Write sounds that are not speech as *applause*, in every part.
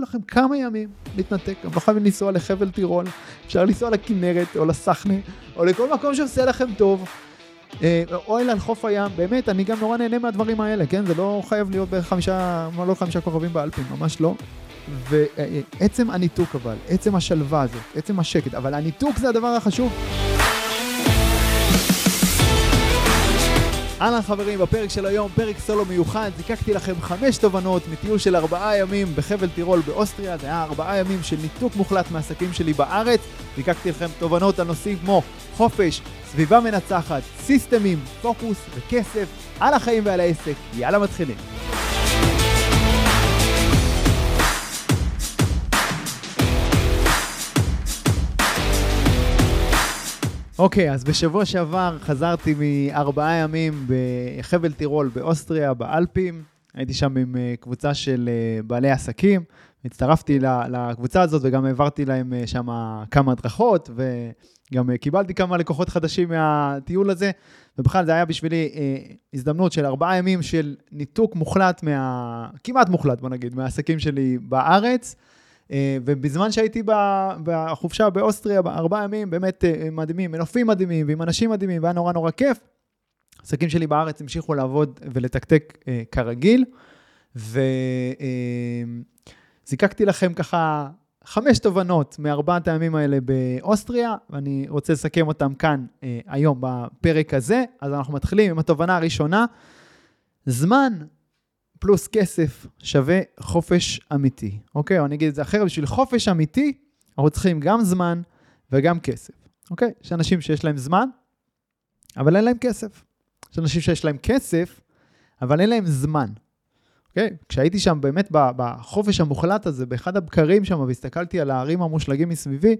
תיקחו לכם כמה ימים להתנתק, גם לא חייבים לנסוע לחבל טירול, אפשר לנסוע לכנרת או לסחנה, או לכל מקום שעושה לכם טוב. אה, או אל על חוף הים, באמת, אני גם נורא נהנה מהדברים האלה, כן? זה לא חייב להיות בחמישה, לא חמישה כוכבים באלפים, ממש לא. ועצם הניתוק אבל, עצם השלווה הזאת, עצם השקט, אבל הניתוק זה הדבר החשוב. אהלן חברים, בפרק של היום, פרק סולו מיוחד, זיקקתי לכם חמש תובנות מטיול של ארבעה ימים בחבל טירול באוסטריה, זה היה ארבעה ימים של ניתוק מוחלט מהעסקים שלי בארץ, זיקקתי לכם תובנות על נושאים כמו חופש, סביבה מנצחת, סיסטמים, פוקוס וכסף, על החיים ועל העסק, יאללה מתחילים. אוקיי, okay, אז בשבוע שעבר חזרתי מארבעה ימים בחבל טירול באוסטריה, באלפים. הייתי שם עם אה, קבוצה של אה, בעלי עסקים. הצטרפתי לקבוצה הזאת וגם העברתי להם אה, שם כמה הדרכות, וגם קיבלתי כמה לקוחות חדשים מהטיול הזה. ובכלל זה היה בשבילי הזדמנות של ארבעה ימים של ניתוק מוחלט, מה... כמעט מוחלט, בוא נגיד, מהעסקים שלי בארץ. אה, ובזמן שהייתי בחופשה באוסטריה, בארבעה ימים, באמת אה, מדהימים, מנופים מדהימים ועם אנשים מדהימים, והיה נורא נורא כיף. עסקים שלי בארץ המשיכו לעבוד ולתקתק אה, כרגיל, וזיקקתי לכם ככה חמש תובנות מארבעת הימים האלה באוסטריה, ואני רוצה לסכם אותם כאן היום בפרק הזה. אז אנחנו מתחילים עם התובנה הראשונה. זמן פלוס כסף שווה חופש אמיתי, אוקיי? או אני אגיד את זה אחרת, בשביל חופש אמיתי, אנחנו צריכים גם זמן וגם כסף, אוקיי? יש אנשים שיש להם זמן, אבל אין להם כסף. יש אנשים שיש להם כסף, אבל אין להם זמן, אוקיי? כשהייתי שם באמת בחופש המוחלט הזה, באחד הבקרים שם, והסתכלתי על הערים המושלגים מסביבי,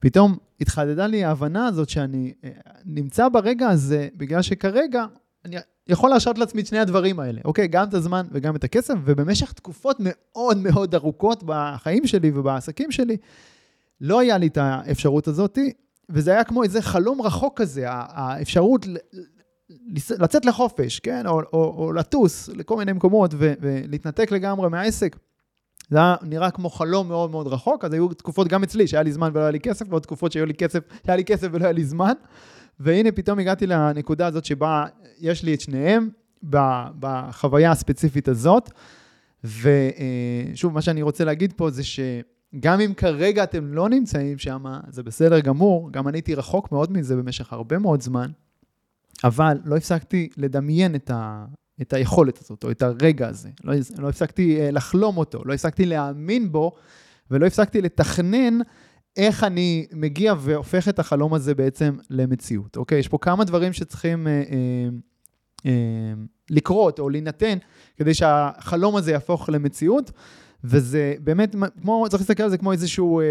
פתאום התחדדה לי ההבנה הזאת שאני אה, נמצא ברגע הזה, בגלל שכרגע אני יכול להרשות לעצמי את שני הדברים האלה, אוקיי? גם את הזמן וגם את הכסף, ובמשך תקופות מאוד מאוד ארוכות בחיים שלי ובעסקים שלי, לא היה לי את האפשרות הזאת, וזה היה כמו איזה חלום רחוק כזה, האפשרות לצאת לחופש, כן? או, או, או לטוס לכל מיני מקומות ולהתנתק לגמרי מהעסק. זה היה נראה כמו חלום מאוד מאוד רחוק, אז היו תקופות גם אצלי שהיה לי זמן ולא היה לי כסף, ועוד תקופות שהיו לי כסף, שהיה לי כסף ולא היה לי זמן. והנה פתאום הגעתי לנקודה הזאת שבה יש לי את שניהם בחוויה הספציפית הזאת. ושוב, מה שאני רוצה להגיד פה זה שגם אם כרגע אתם לא נמצאים שם, זה בסדר גמור, גם אני הייתי רחוק מאוד מזה במשך הרבה מאוד זמן, אבל לא הפסקתי לדמיין את, ה, את היכולת הזאת, או את הרגע הזה. לא, לא הפסקתי אה, לחלום אותו, לא הפסקתי להאמין בו, ולא הפסקתי לתכנן איך אני מגיע והופך את החלום הזה בעצם למציאות, אוקיי? יש פה כמה דברים שצריכים אה, אה, אה, לקרות או להינתן כדי שהחלום הזה יהפוך למציאות, וזה באמת, כמו, צריך להסתכל על זה כמו איזשהו אה,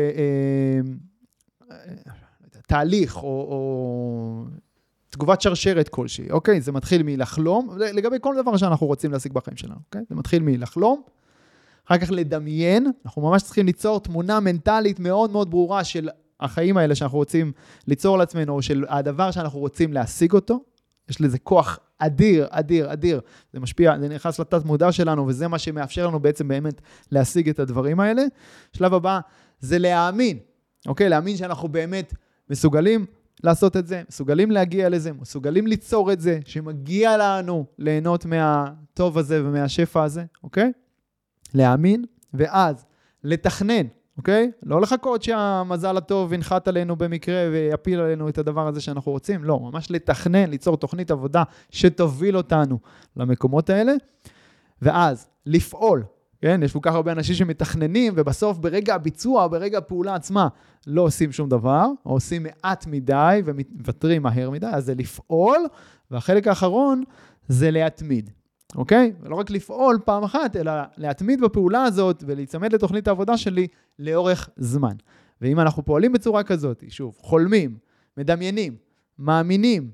אה, תהליך או, או תגובת שרשרת כלשהי, אוקיי? זה מתחיל מלחלום, לגבי כל דבר שאנחנו רוצים להשיג בחיים שלנו, אוקיי? זה מתחיל מלחלום. אחר כך לדמיין, אנחנו ממש צריכים ליצור תמונה מנטלית מאוד מאוד ברורה של החיים האלה שאנחנו רוצים ליצור לעצמנו, או של הדבר שאנחנו רוצים להשיג אותו. יש לזה כוח אדיר, אדיר, אדיר. זה משפיע, זה נכנס לתת מודע שלנו, וזה מה שמאפשר לנו בעצם באמת להשיג את הדברים האלה. שלב הבא זה להאמין, אוקיי? להאמין שאנחנו באמת מסוגלים לעשות את זה, מסוגלים להגיע לזה, מסוגלים ליצור את זה, שמגיע לנו ליהנות מהטוב הזה ומהשפע הזה, אוקיי? להאמין, ואז לתכנן, אוקיי? לא לחכות שהמזל הטוב ינחת עלינו במקרה ויפיל עלינו את הדבר הזה שאנחנו רוצים, לא, ממש לתכנן, ליצור תוכנית עבודה שתוביל אותנו למקומות האלה, ואז לפעול, כן? יש כל כך הרבה אנשים שמתכננים, ובסוף ברגע הביצוע, ברגע הפעולה עצמה, לא עושים שום דבר, או עושים מעט מדי ומוותרים מהר מדי, אז זה לפעול, והחלק האחרון זה להתמיד. אוקיי? ולא רק לפעול פעם אחת, אלא להתמיד בפעולה הזאת ולהיצמד לתוכנית העבודה שלי לאורך זמן. ואם אנחנו פועלים בצורה כזאת, שוב, חולמים, מדמיינים, מאמינים,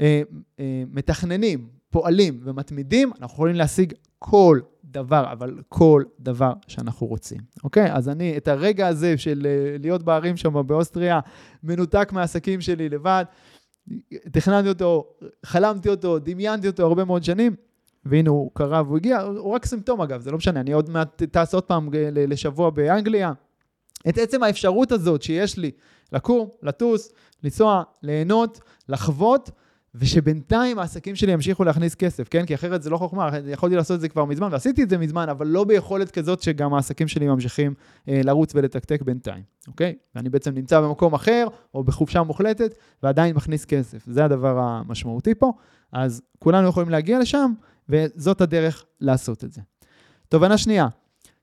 אה, אה, מתכננים, פועלים ומתמידים, אנחנו יכולים להשיג כל דבר, אבל כל דבר שאנחנו רוצים, אוקיי? אז אני, את הרגע הזה של אה, להיות בערים שם באוסטריה, מנותק מהעסקים שלי לבד, תכננתי אותו, חלמתי אותו, דמיינתי אותו הרבה מאוד שנים, והנה הוא קרה והוא הגיע, הוא רק סימפטום אגב, זה לא משנה, אני עוד מעט טס עוד פעם לשבוע באנגליה. את עצם האפשרות הזאת שיש לי לקום, לטוס, לנסוע, ליהנות, לחוות, ושבינתיים העסקים שלי ימשיכו להכניס כסף, כן? כי אחרת זה לא חוכמה, יכולתי לעשות את זה כבר מזמן, ועשיתי את זה מזמן, אבל לא ביכולת כזאת שגם העסקים שלי ממשיכים אה, לרוץ ולתקתק בינתיים, אוקיי? ואני בעצם נמצא במקום אחר, או בחופשה מוחלטת, ועדיין מכניס כסף. זה הדבר המשמעותי פה. אז כולנו יכולים להגיע לשם, וזאת הדרך לעשות את זה. תובנה שנייה,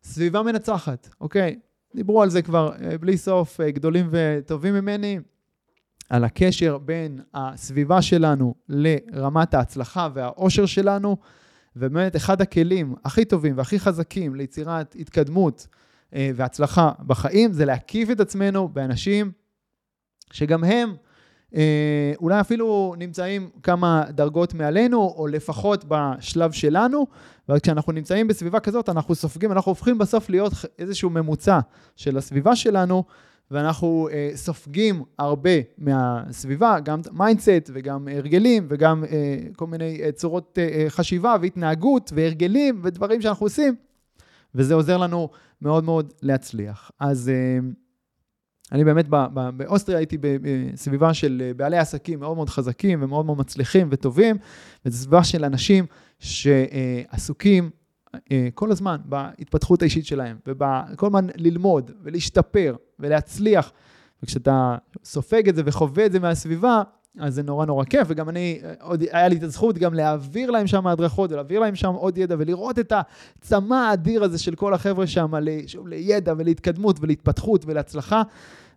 סביבה מנצחת, אוקיי? דיברו על זה כבר אה, בלי סוף, אה, גדולים וטובים ממני. על הקשר בין הסביבה שלנו לרמת ההצלחה והאושר שלנו, ובאמת אחד הכלים הכי טובים והכי חזקים ליצירת התקדמות אה, והצלחה בחיים זה להקיף את עצמנו באנשים שגם הם אולי אפילו נמצאים כמה דרגות מעלינו, או לפחות בשלב שלנו, וכשאנחנו נמצאים בסביבה כזאת, אנחנו סופגים, אנחנו הופכים בסוף להיות איזשהו ממוצע של הסביבה שלנו, ואנחנו אה, סופגים הרבה מהסביבה, גם mindset וגם הרגלים וגם אה, כל מיני אה, צורות אה, אה, חשיבה והתנהגות והרגלים ודברים שאנחנו עושים, וזה עוזר לנו מאוד מאוד להצליח. אז אה, אני באמת באוסטריה הייתי בסביבה של אה, בעלי עסקים מאוד מאוד חזקים ומאוד מאוד מצליחים וטובים, וזו סביבה של אנשים שעסוקים אה, כל הזמן בהתפתחות האישית שלהם, וכל הזמן ללמוד ולהשתפר ולהצליח. וכשאתה סופג את זה וחווה את זה מהסביבה, אז זה נורא נורא כיף, וגם אני, אה, עוד היה לי את הזכות גם להעביר להם שם הדרכות ולהעביר להם שם עוד ידע ולראות את הצמא האדיר הזה של כל החבר'ה שם, לידע ולהתקדמות ולהתפתחות ולהצלחה.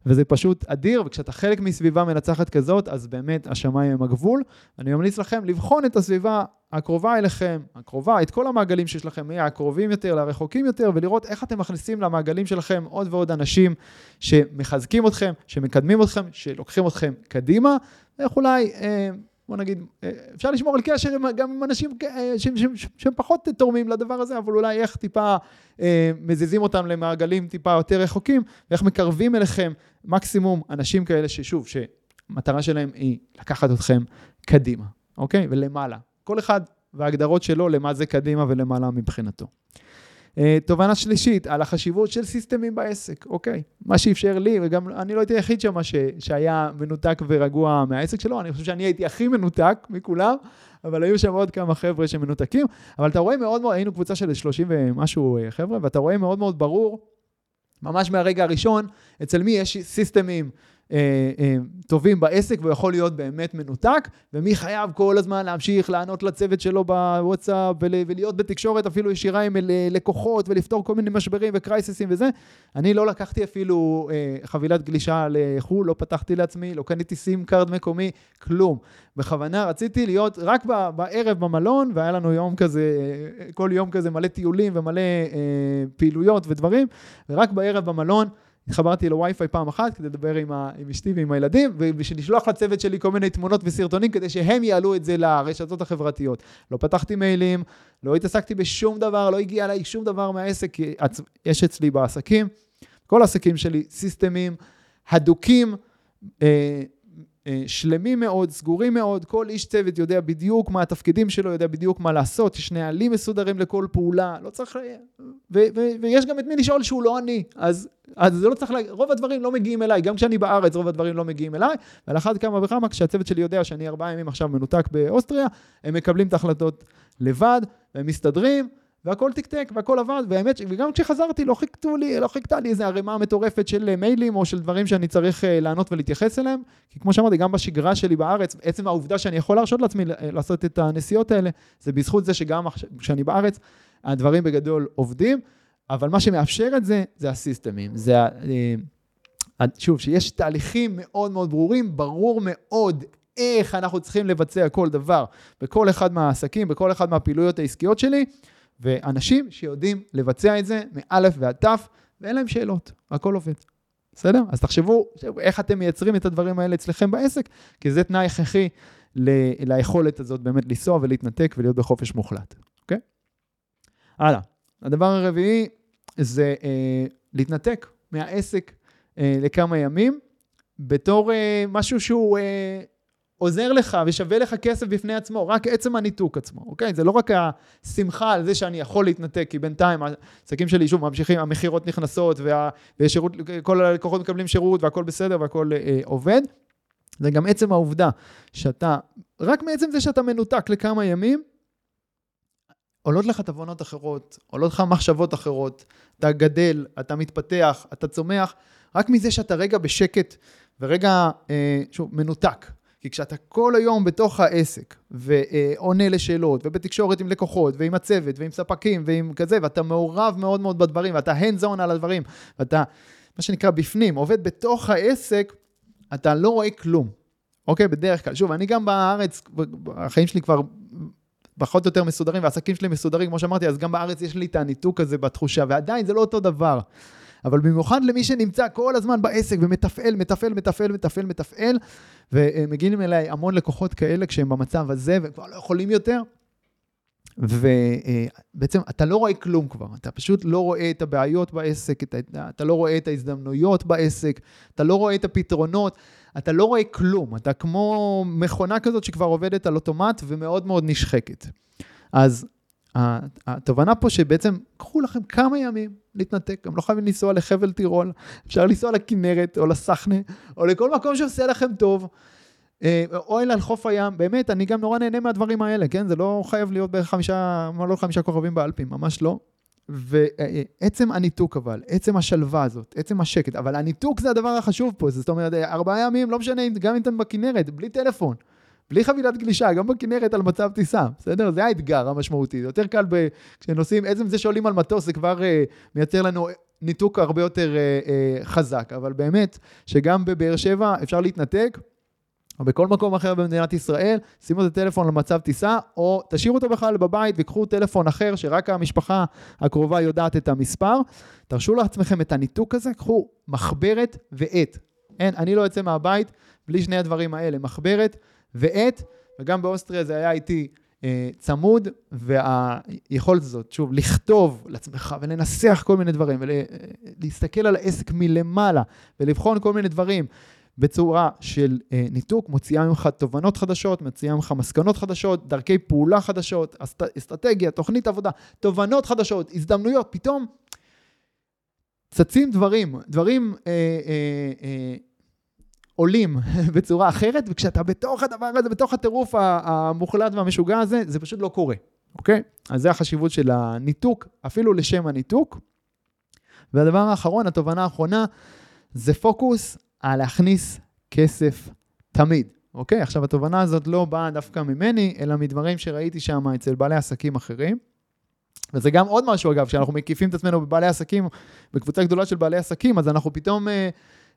וזה פשוט אדיר, וכשאתה חלק מסביבה מנצחת כזאת, אז באמת השמיים הם הגבול. אני ממליץ לכם לבחון את הסביבה הקרובה אליכם, הקרובה, את כל המעגלים שיש לכם, מהקרובים יותר לרחוקים יותר, ולראות איך אתם מכניסים למעגלים שלכם עוד ועוד אנשים שמחזקים אתכם, שמקדמים אתכם, שלוקחים אתכם קדימה, ואיך אולי... אה, בוא נגיד, אה, אפשר לשמור על קשר גם עם אנשים אה, שהם פחות תורמים לדבר הזה, אבל אולי איך טיפה אה, מזיזים אותם למעגלים טיפה יותר רחוקים, ואיך מקרבים אליכם מקסימום אנשים כאלה ששוב, שמטרה שלהם היא לקחת אתכם קדימה, אוקיי? ולמעלה. כל אחד וההגדרות שלו למה זה קדימה ולמעלה מבחינתו. אה, תובנה שלישית, על החשיבות של סיסטמים בעסק, אוקיי? מה שאפשר לי, וגם אני לא הייתי היחיד שם ש, שהיה מנותק ורגוע מהעסק שלו, אני חושב שאני הייתי הכי מנותק מכולם, אבל היו שם עוד כמה חבר'ה שמנותקים, אבל אתה רואה מאוד מאוד, היינו קבוצה של 30 ומשהו אה, חבר'ה, ואתה רואה מאוד מאוד ברור, ממש מהרגע הראשון, אצל מי יש סיסטמים אה, אה, טובים בעסק והוא יכול להיות באמת מנותק, ומי חייב כל הזמן להמשיך לענות לצוות שלו בוואטסאפ ולהיות בתקשורת אפילו ישירה עם לקוחות ולפתור כל מיני משברים וקרייססים וזה. אני לא לקחתי אפילו אה, חבילת גלישה לחו"ל, לא פתחתי לעצמי, לא קניתי SIM card מקומי, כלום. בכוונה רציתי להיות רק בערב במלון, והיה לנו יום כזה, כל יום כזה מלא טיולים ומלא פעילויות ודברים, ורק בערב במלון. התחברתי לווי-פיי פעם אחת כדי לדבר עם, ה, עם אשתי ועם הילדים, ובשביל לשלוח לצוות שלי כל מיני תמונות וסרטונים כדי שהם יעלו את זה לרשתות החברתיות. לא פתחתי מיילים, לא התעסקתי בשום דבר, לא הגיע אליי שום דבר מהעסק, כי יש אצלי בעסקים, כל העסקים שלי סיסטמים הדוקים, אה, שלמים מאוד, סגורים מאוד, כל איש צוות יודע בדיוק מה התפקידים שלו, יודע בדיוק מה לעשות, יש נהלים מסודרים לכל פעולה, לא צריך... ו- ו- ויש גם את מי לשאול שהוא לא אני, אז, אז זה לא צריך... לה... רוב הדברים לא מגיעים אליי, גם כשאני בארץ רוב הדברים לא מגיעים אליי, ועל אחת כמה וכמה כשהצוות שלי יודע שאני ארבעה ימים עכשיו מנותק באוסטריה, הם מקבלים את ההחלטות לבד, והם מסתדרים. והכל תקתק והכל עבד, והאמת, וגם כשחזרתי לא חיכתו לי, לא חיכתה לי איזה ערימה מטורפת של אה, מיילים או של דברים שאני צריך אה, לענות ולהתייחס אליהם, כי כמו שאמרתי, גם בשגרה שלי בארץ, עצם העובדה שאני יכול להרשות לעצמי אה, לעשות את הנסיעות האלה, זה בזכות זה שגם כשאני בארץ, הדברים בגדול עובדים, אבל מה שמאפשר את זה, זה הסיסטמים, זה שוב, שיש תהליכים מאוד מאוד ברורים, ברור מאוד איך אנחנו צריכים לבצע כל דבר. בכל אחד מהעסקים, בכל אחד מהפעילויות העסקיות שלי. ואנשים שיודעים לבצע את זה מאלף ועד תף, ואין להם שאלות, הכל עובד. בסדר? אז תחשבו איך אתם מייצרים את הדברים האלה אצלכם בעסק, כי זה תנאי הכרחי ל- ליכולת הזאת באמת לנסוע ולהתנתק ולהיות בחופש מוחלט, אוקיי? הלאה. הדבר הרביעי זה אה, להתנתק מהעסק אה, לכמה ימים, בתור אה, משהו שהוא אה, עוזר לך ושווה לך כסף בפני עצמו, רק עצם הניתוק עצמו, אוקיי? זה לא רק השמחה על זה שאני יכול להתנתק, כי בינתיים העסקים שלי, שוב, ממשיכים, המכירות נכנסות, וה, ושירות, כל הלקוחות מקבלים שירות והכל בסדר והכל אה, עובד. זה גם עצם העובדה שאתה, רק מעצם זה שאתה מנותק לכמה ימים, עולות לך תבונות אחרות, עולות לך מחשבות אחרות, אתה גדל, אתה מתפתח, אתה צומח, רק מזה שאתה רגע בשקט ורגע, אה, שוב, מנותק. כי כשאתה כל היום בתוך העסק ועונה לשאלות ובתקשורת עם לקוחות ועם הצוות ועם ספקים ועם כזה ואתה מעורב מאוד מאוד בדברים ואתה hands on על הדברים ואתה מה שנקרא בפנים עובד בתוך העסק אתה לא רואה כלום, אוקיי? בדרך כלל. שוב, אני גם בארץ, החיים שלי כבר פחות או יותר מסודרים, והעסקים שלי מסודרים, כמו שאמרתי, אז גם בארץ יש לי את הניתוק הזה בתחושה, ועדיין זה לא אותו דבר. אבל במיוחד למי שנמצא כל הזמן בעסק ומתפעל, מתפעל, מתפעל, מתפעל, מתפעל, ומגיעים אליי המון לקוחות כאלה כשהם במצב הזה וכבר לא יכולים יותר, ובעצם אתה לא רואה כלום כבר, אתה פשוט לא רואה את הבעיות בעסק, אתה, אתה לא רואה את ההזדמנויות בעסק, אתה לא רואה את הפתרונות, אתה לא רואה כלום, אתה כמו מכונה כזאת שכבר עובדת על אוטומט ומאוד מאוד נשחקת. אז התובנה פה שבעצם קחו לכם כמה ימים להתנתק, גם לא חייבים לנסוע לחבל טירול, אפשר לנסוע לכנרת או לסחנה או לכל מקום שעושה לכם טוב. אה, אוהל על חוף הים, באמת, אני גם נורא נהנה מהדברים האלה, כן? זה לא חייב להיות בחמישה, מה לא חמישה כוכבים באלפים, ממש לא. ועצם הניתוק אבל, עצם השלווה הזאת, עצם השקט, אבל הניתוק זה הדבר החשוב פה, זאת אומרת, ארבעה ימים, לא משנה, גם אם אתם בכנרת, בלי טלפון, בלי חבילת גלישה, גם בכנרת על מצב טיסה, בסדר? זה האתגר המשמעותי, זה יותר קל ב... כשנוסעים, עצם זה שעולים על מטוס, זה כבר uh, מייצר לנו ניתוק הרבה יותר uh, uh, חזק, אבל באמת, שגם בבאר שבע אפשר להתנתק, או בכל מקום אחר במדינת ישראל, שימו את הטלפון למצב טיסה, או תשאירו אותו בכלל בבית וקחו טלפון אחר שרק המשפחה הקרובה יודעת את המספר. תרשו לעצמכם את הניתוק הזה, קחו מחברת ועט. אין, אני לא יוצא מהבית בלי שני הדברים האלה, מחברת ועט, וגם באוסטריה זה היה איתי אה, צמוד, והיכולת הזאת, שוב, לכתוב לעצמך ולנסח כל מיני דברים, ולהסתכל על העסק מלמעלה, ולבחון כל מיני דברים. בצורה של אה, ניתוק, מוציאה ממך תובנות חדשות, מוציאה ממך מסקנות חדשות, דרכי פעולה חדשות, אסט, אסטרטגיה, תוכנית עבודה, תובנות חדשות, הזדמנויות, פתאום צצים דברים, דברים אה, אה, אה, עולים *laughs* בצורה אחרת, וכשאתה בתוך הדבר הזה, בתוך הטירוף המוחלט והמשוגע הזה, זה פשוט לא קורה, אוקיי? אז זה החשיבות של הניתוק, אפילו לשם הניתוק. והדבר האחרון, התובנה האחרונה, זה פוקוס על להכניס כסף תמיד, אוקיי? עכשיו, התובנה הזאת לא באה דווקא ממני, אלא מדברים שראיתי שם אצל בעלי עסקים אחרים. וזה גם עוד משהו, אגב, כשאנחנו מקיפים את עצמנו בבעלי עסקים, בקבוצה גדולה של בעלי עסקים, אז אנחנו פתאום, אה,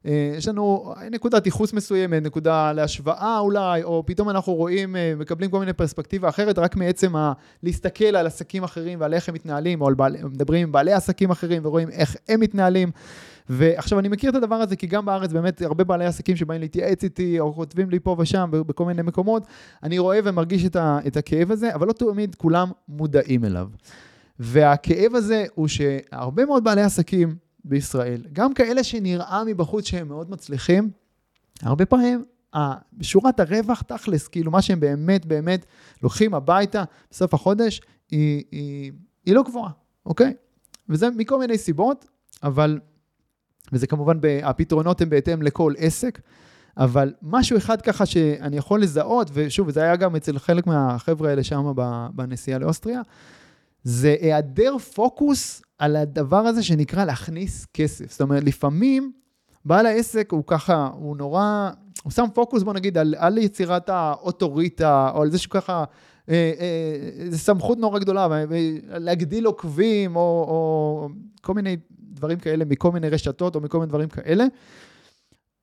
יש לנו נקודת ייחוס מסוימת, נקודה להשוואה אולי, או פתאום אנחנו רואים, אה, מקבלים כל מיני פרספקטיבה אחרת, רק מעצם ה- להסתכל על עסקים אחרים ועל איך הם מתנהלים, או על בעלי, מדברים עם בעלי עסקים אחרים ורואים איך הם מתנהלים. ועכשיו, אני מכיר את הדבר הזה, כי גם בארץ באמת הרבה בעלי עסקים שבאים להתייעץ איתי, או כותבים לי פה ושם, בכל מיני מקומות, אני רואה ומרגיש את, ה, את הכאב הזה, אבל לא תמיד כולם מודעים אליו. והכאב הזה הוא שהרבה מאוד בעלי עסקים בישראל, גם כאלה שנראה מבחוץ שהם מאוד מצליחים, הרבה פעמים שורת הרווח, תכלס, כאילו מה שהם באמת באמת לוקחים הביתה בסוף החודש, היא, היא, היא לא גבוהה, אוקיי? וזה מכל מיני סיבות, אבל וזה כמובן, הפתרונות הם בהתאם לכל עסק, אבל משהו אחד ככה שאני יכול לזהות, ושוב, זה היה גם אצל חלק מהחבר'ה האלה שם בנסיעה לאוסטריה, זה היעדר פוקוס על הדבר הזה שנקרא להכניס כסף. זאת אומרת, לפעמים בעל העסק הוא ככה, הוא נורא, הוא שם פוקוס, בוא נגיד, על, על יצירת האוטוריטה, או על זה שהוא ככה, אה, אה, סמכות נורא גדולה, להגדיל עוקבים, או, או כל מיני דברים כאלה מכל מיני רשתות או מכל מיני דברים כאלה,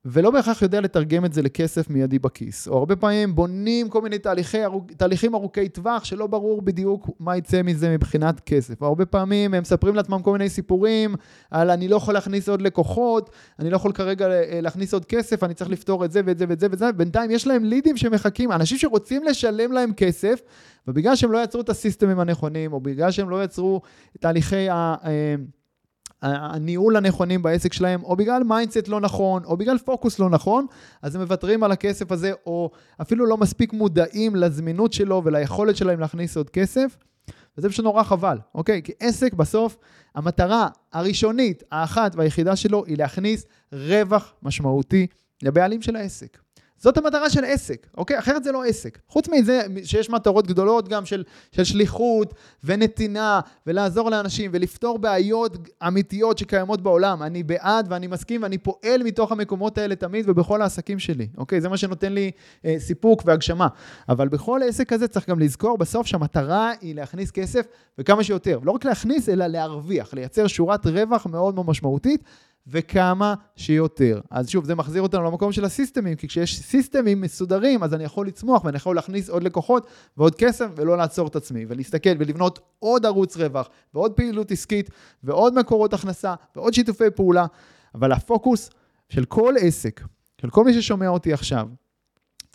ולא בהכרח יודע לתרגם את זה לכסף מיידי בכיס. או הרבה פעמים בונים כל מיני תהליכי, תהליכים ארוכי טווח שלא ברור בדיוק מה יצא מזה מבחינת כסף. או הרבה פעמים הם מספרים לעצמם כל מיני סיפורים על אני לא יכול להכניס עוד לקוחות, אני לא יכול כרגע אה, להכניס עוד כסף, אני צריך לפתור את זה ואת זה ואת זה ואת זה, בינתיים יש להם לידים שמחכים, אנשים שרוצים לשלם להם כסף, ובגלל שהם לא יצרו את הסיסטמים הנכונים, או בגלל שהם לא יצרו תהליכי ה... הניהול הנכונים בעסק שלהם, או בגלל mindset לא נכון, או בגלל פוקוס לא נכון, אז הם מוותרים על הכסף הזה, או אפילו לא מספיק מודעים לזמינות שלו וליכולת שלהם להכניס עוד כסף. וזה פשוט נורא חבל, אוקיי? כי עסק בסוף, המטרה הראשונית, האחת והיחידה שלו, היא להכניס רווח משמעותי לבעלים של העסק. זאת המטרה של עסק, אוקיי? אחרת זה לא עסק. חוץ מזה שיש מטרות גדולות גם של, של שליחות ונתינה ולעזור לאנשים ולפתור בעיות אמיתיות שקיימות בעולם. אני בעד ואני מסכים ואני פועל מתוך המקומות האלה תמיד ובכל העסקים שלי, אוקיי? זה מה שנותן לי אה, סיפוק והגשמה. אבל בכל עסק כזה צריך גם לזכור בסוף שהמטרה היא להכניס כסף וכמה שיותר. לא רק להכניס, אלא להרוויח, לייצר שורת רווח מאוד מאוד משמעותית. וכמה שיותר. אז שוב, זה מחזיר אותנו למקום של הסיסטמים, כי כשיש סיסטמים מסודרים, אז אני יכול לצמוח ואני יכול להכניס עוד לקוחות ועוד כסף ולא לעצור את עצמי, ולהסתכל ולבנות עוד ערוץ רווח, ועוד פעילות עסקית, ועוד מקורות הכנסה, ועוד שיתופי פעולה. אבל הפוקוס של כל עסק, של כל מי ששומע אותי עכשיו,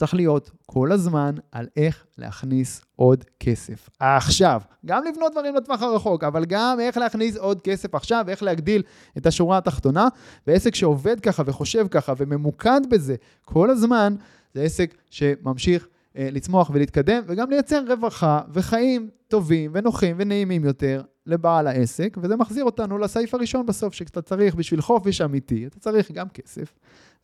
צריך להיות כל הזמן על איך להכניס עוד כסף. עכשיו, גם לבנות דברים לטווח הרחוק, אבל גם איך להכניס עוד כסף עכשיו, איך להגדיל את השורה התחתונה. ועסק שעובד ככה וחושב ככה וממוקד בזה כל הזמן, זה עסק שממשיך אה, לצמוח ולהתקדם, וגם לייצר רווחה וחיים טובים ונוחים ונעימים יותר לבעל העסק, וזה מחזיר אותנו לסעיף הראשון בסוף, שאתה צריך בשביל חופש אמיתי, אתה צריך גם כסף.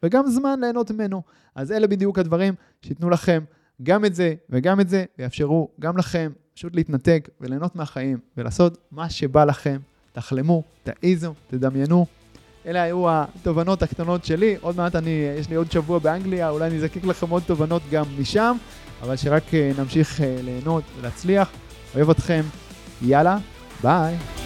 וגם זמן ליהנות ממנו. אז אלה בדיוק הדברים שייתנו לכם גם את זה וגם את זה, ויאפשרו גם לכם פשוט להתנתק וליהנות מהחיים ולעשות מה שבא לכם. תחלמו, תעיזו, תדמיינו. אלה היו התובנות הקטנות שלי. עוד מעט אני, יש לי עוד שבוע באנגליה, אולי אני אזקק לכם עוד תובנות גם משם, אבל שרק אה, נמשיך אה, ליהנות ולהצליח. אוהב אתכם, יאללה, ביי.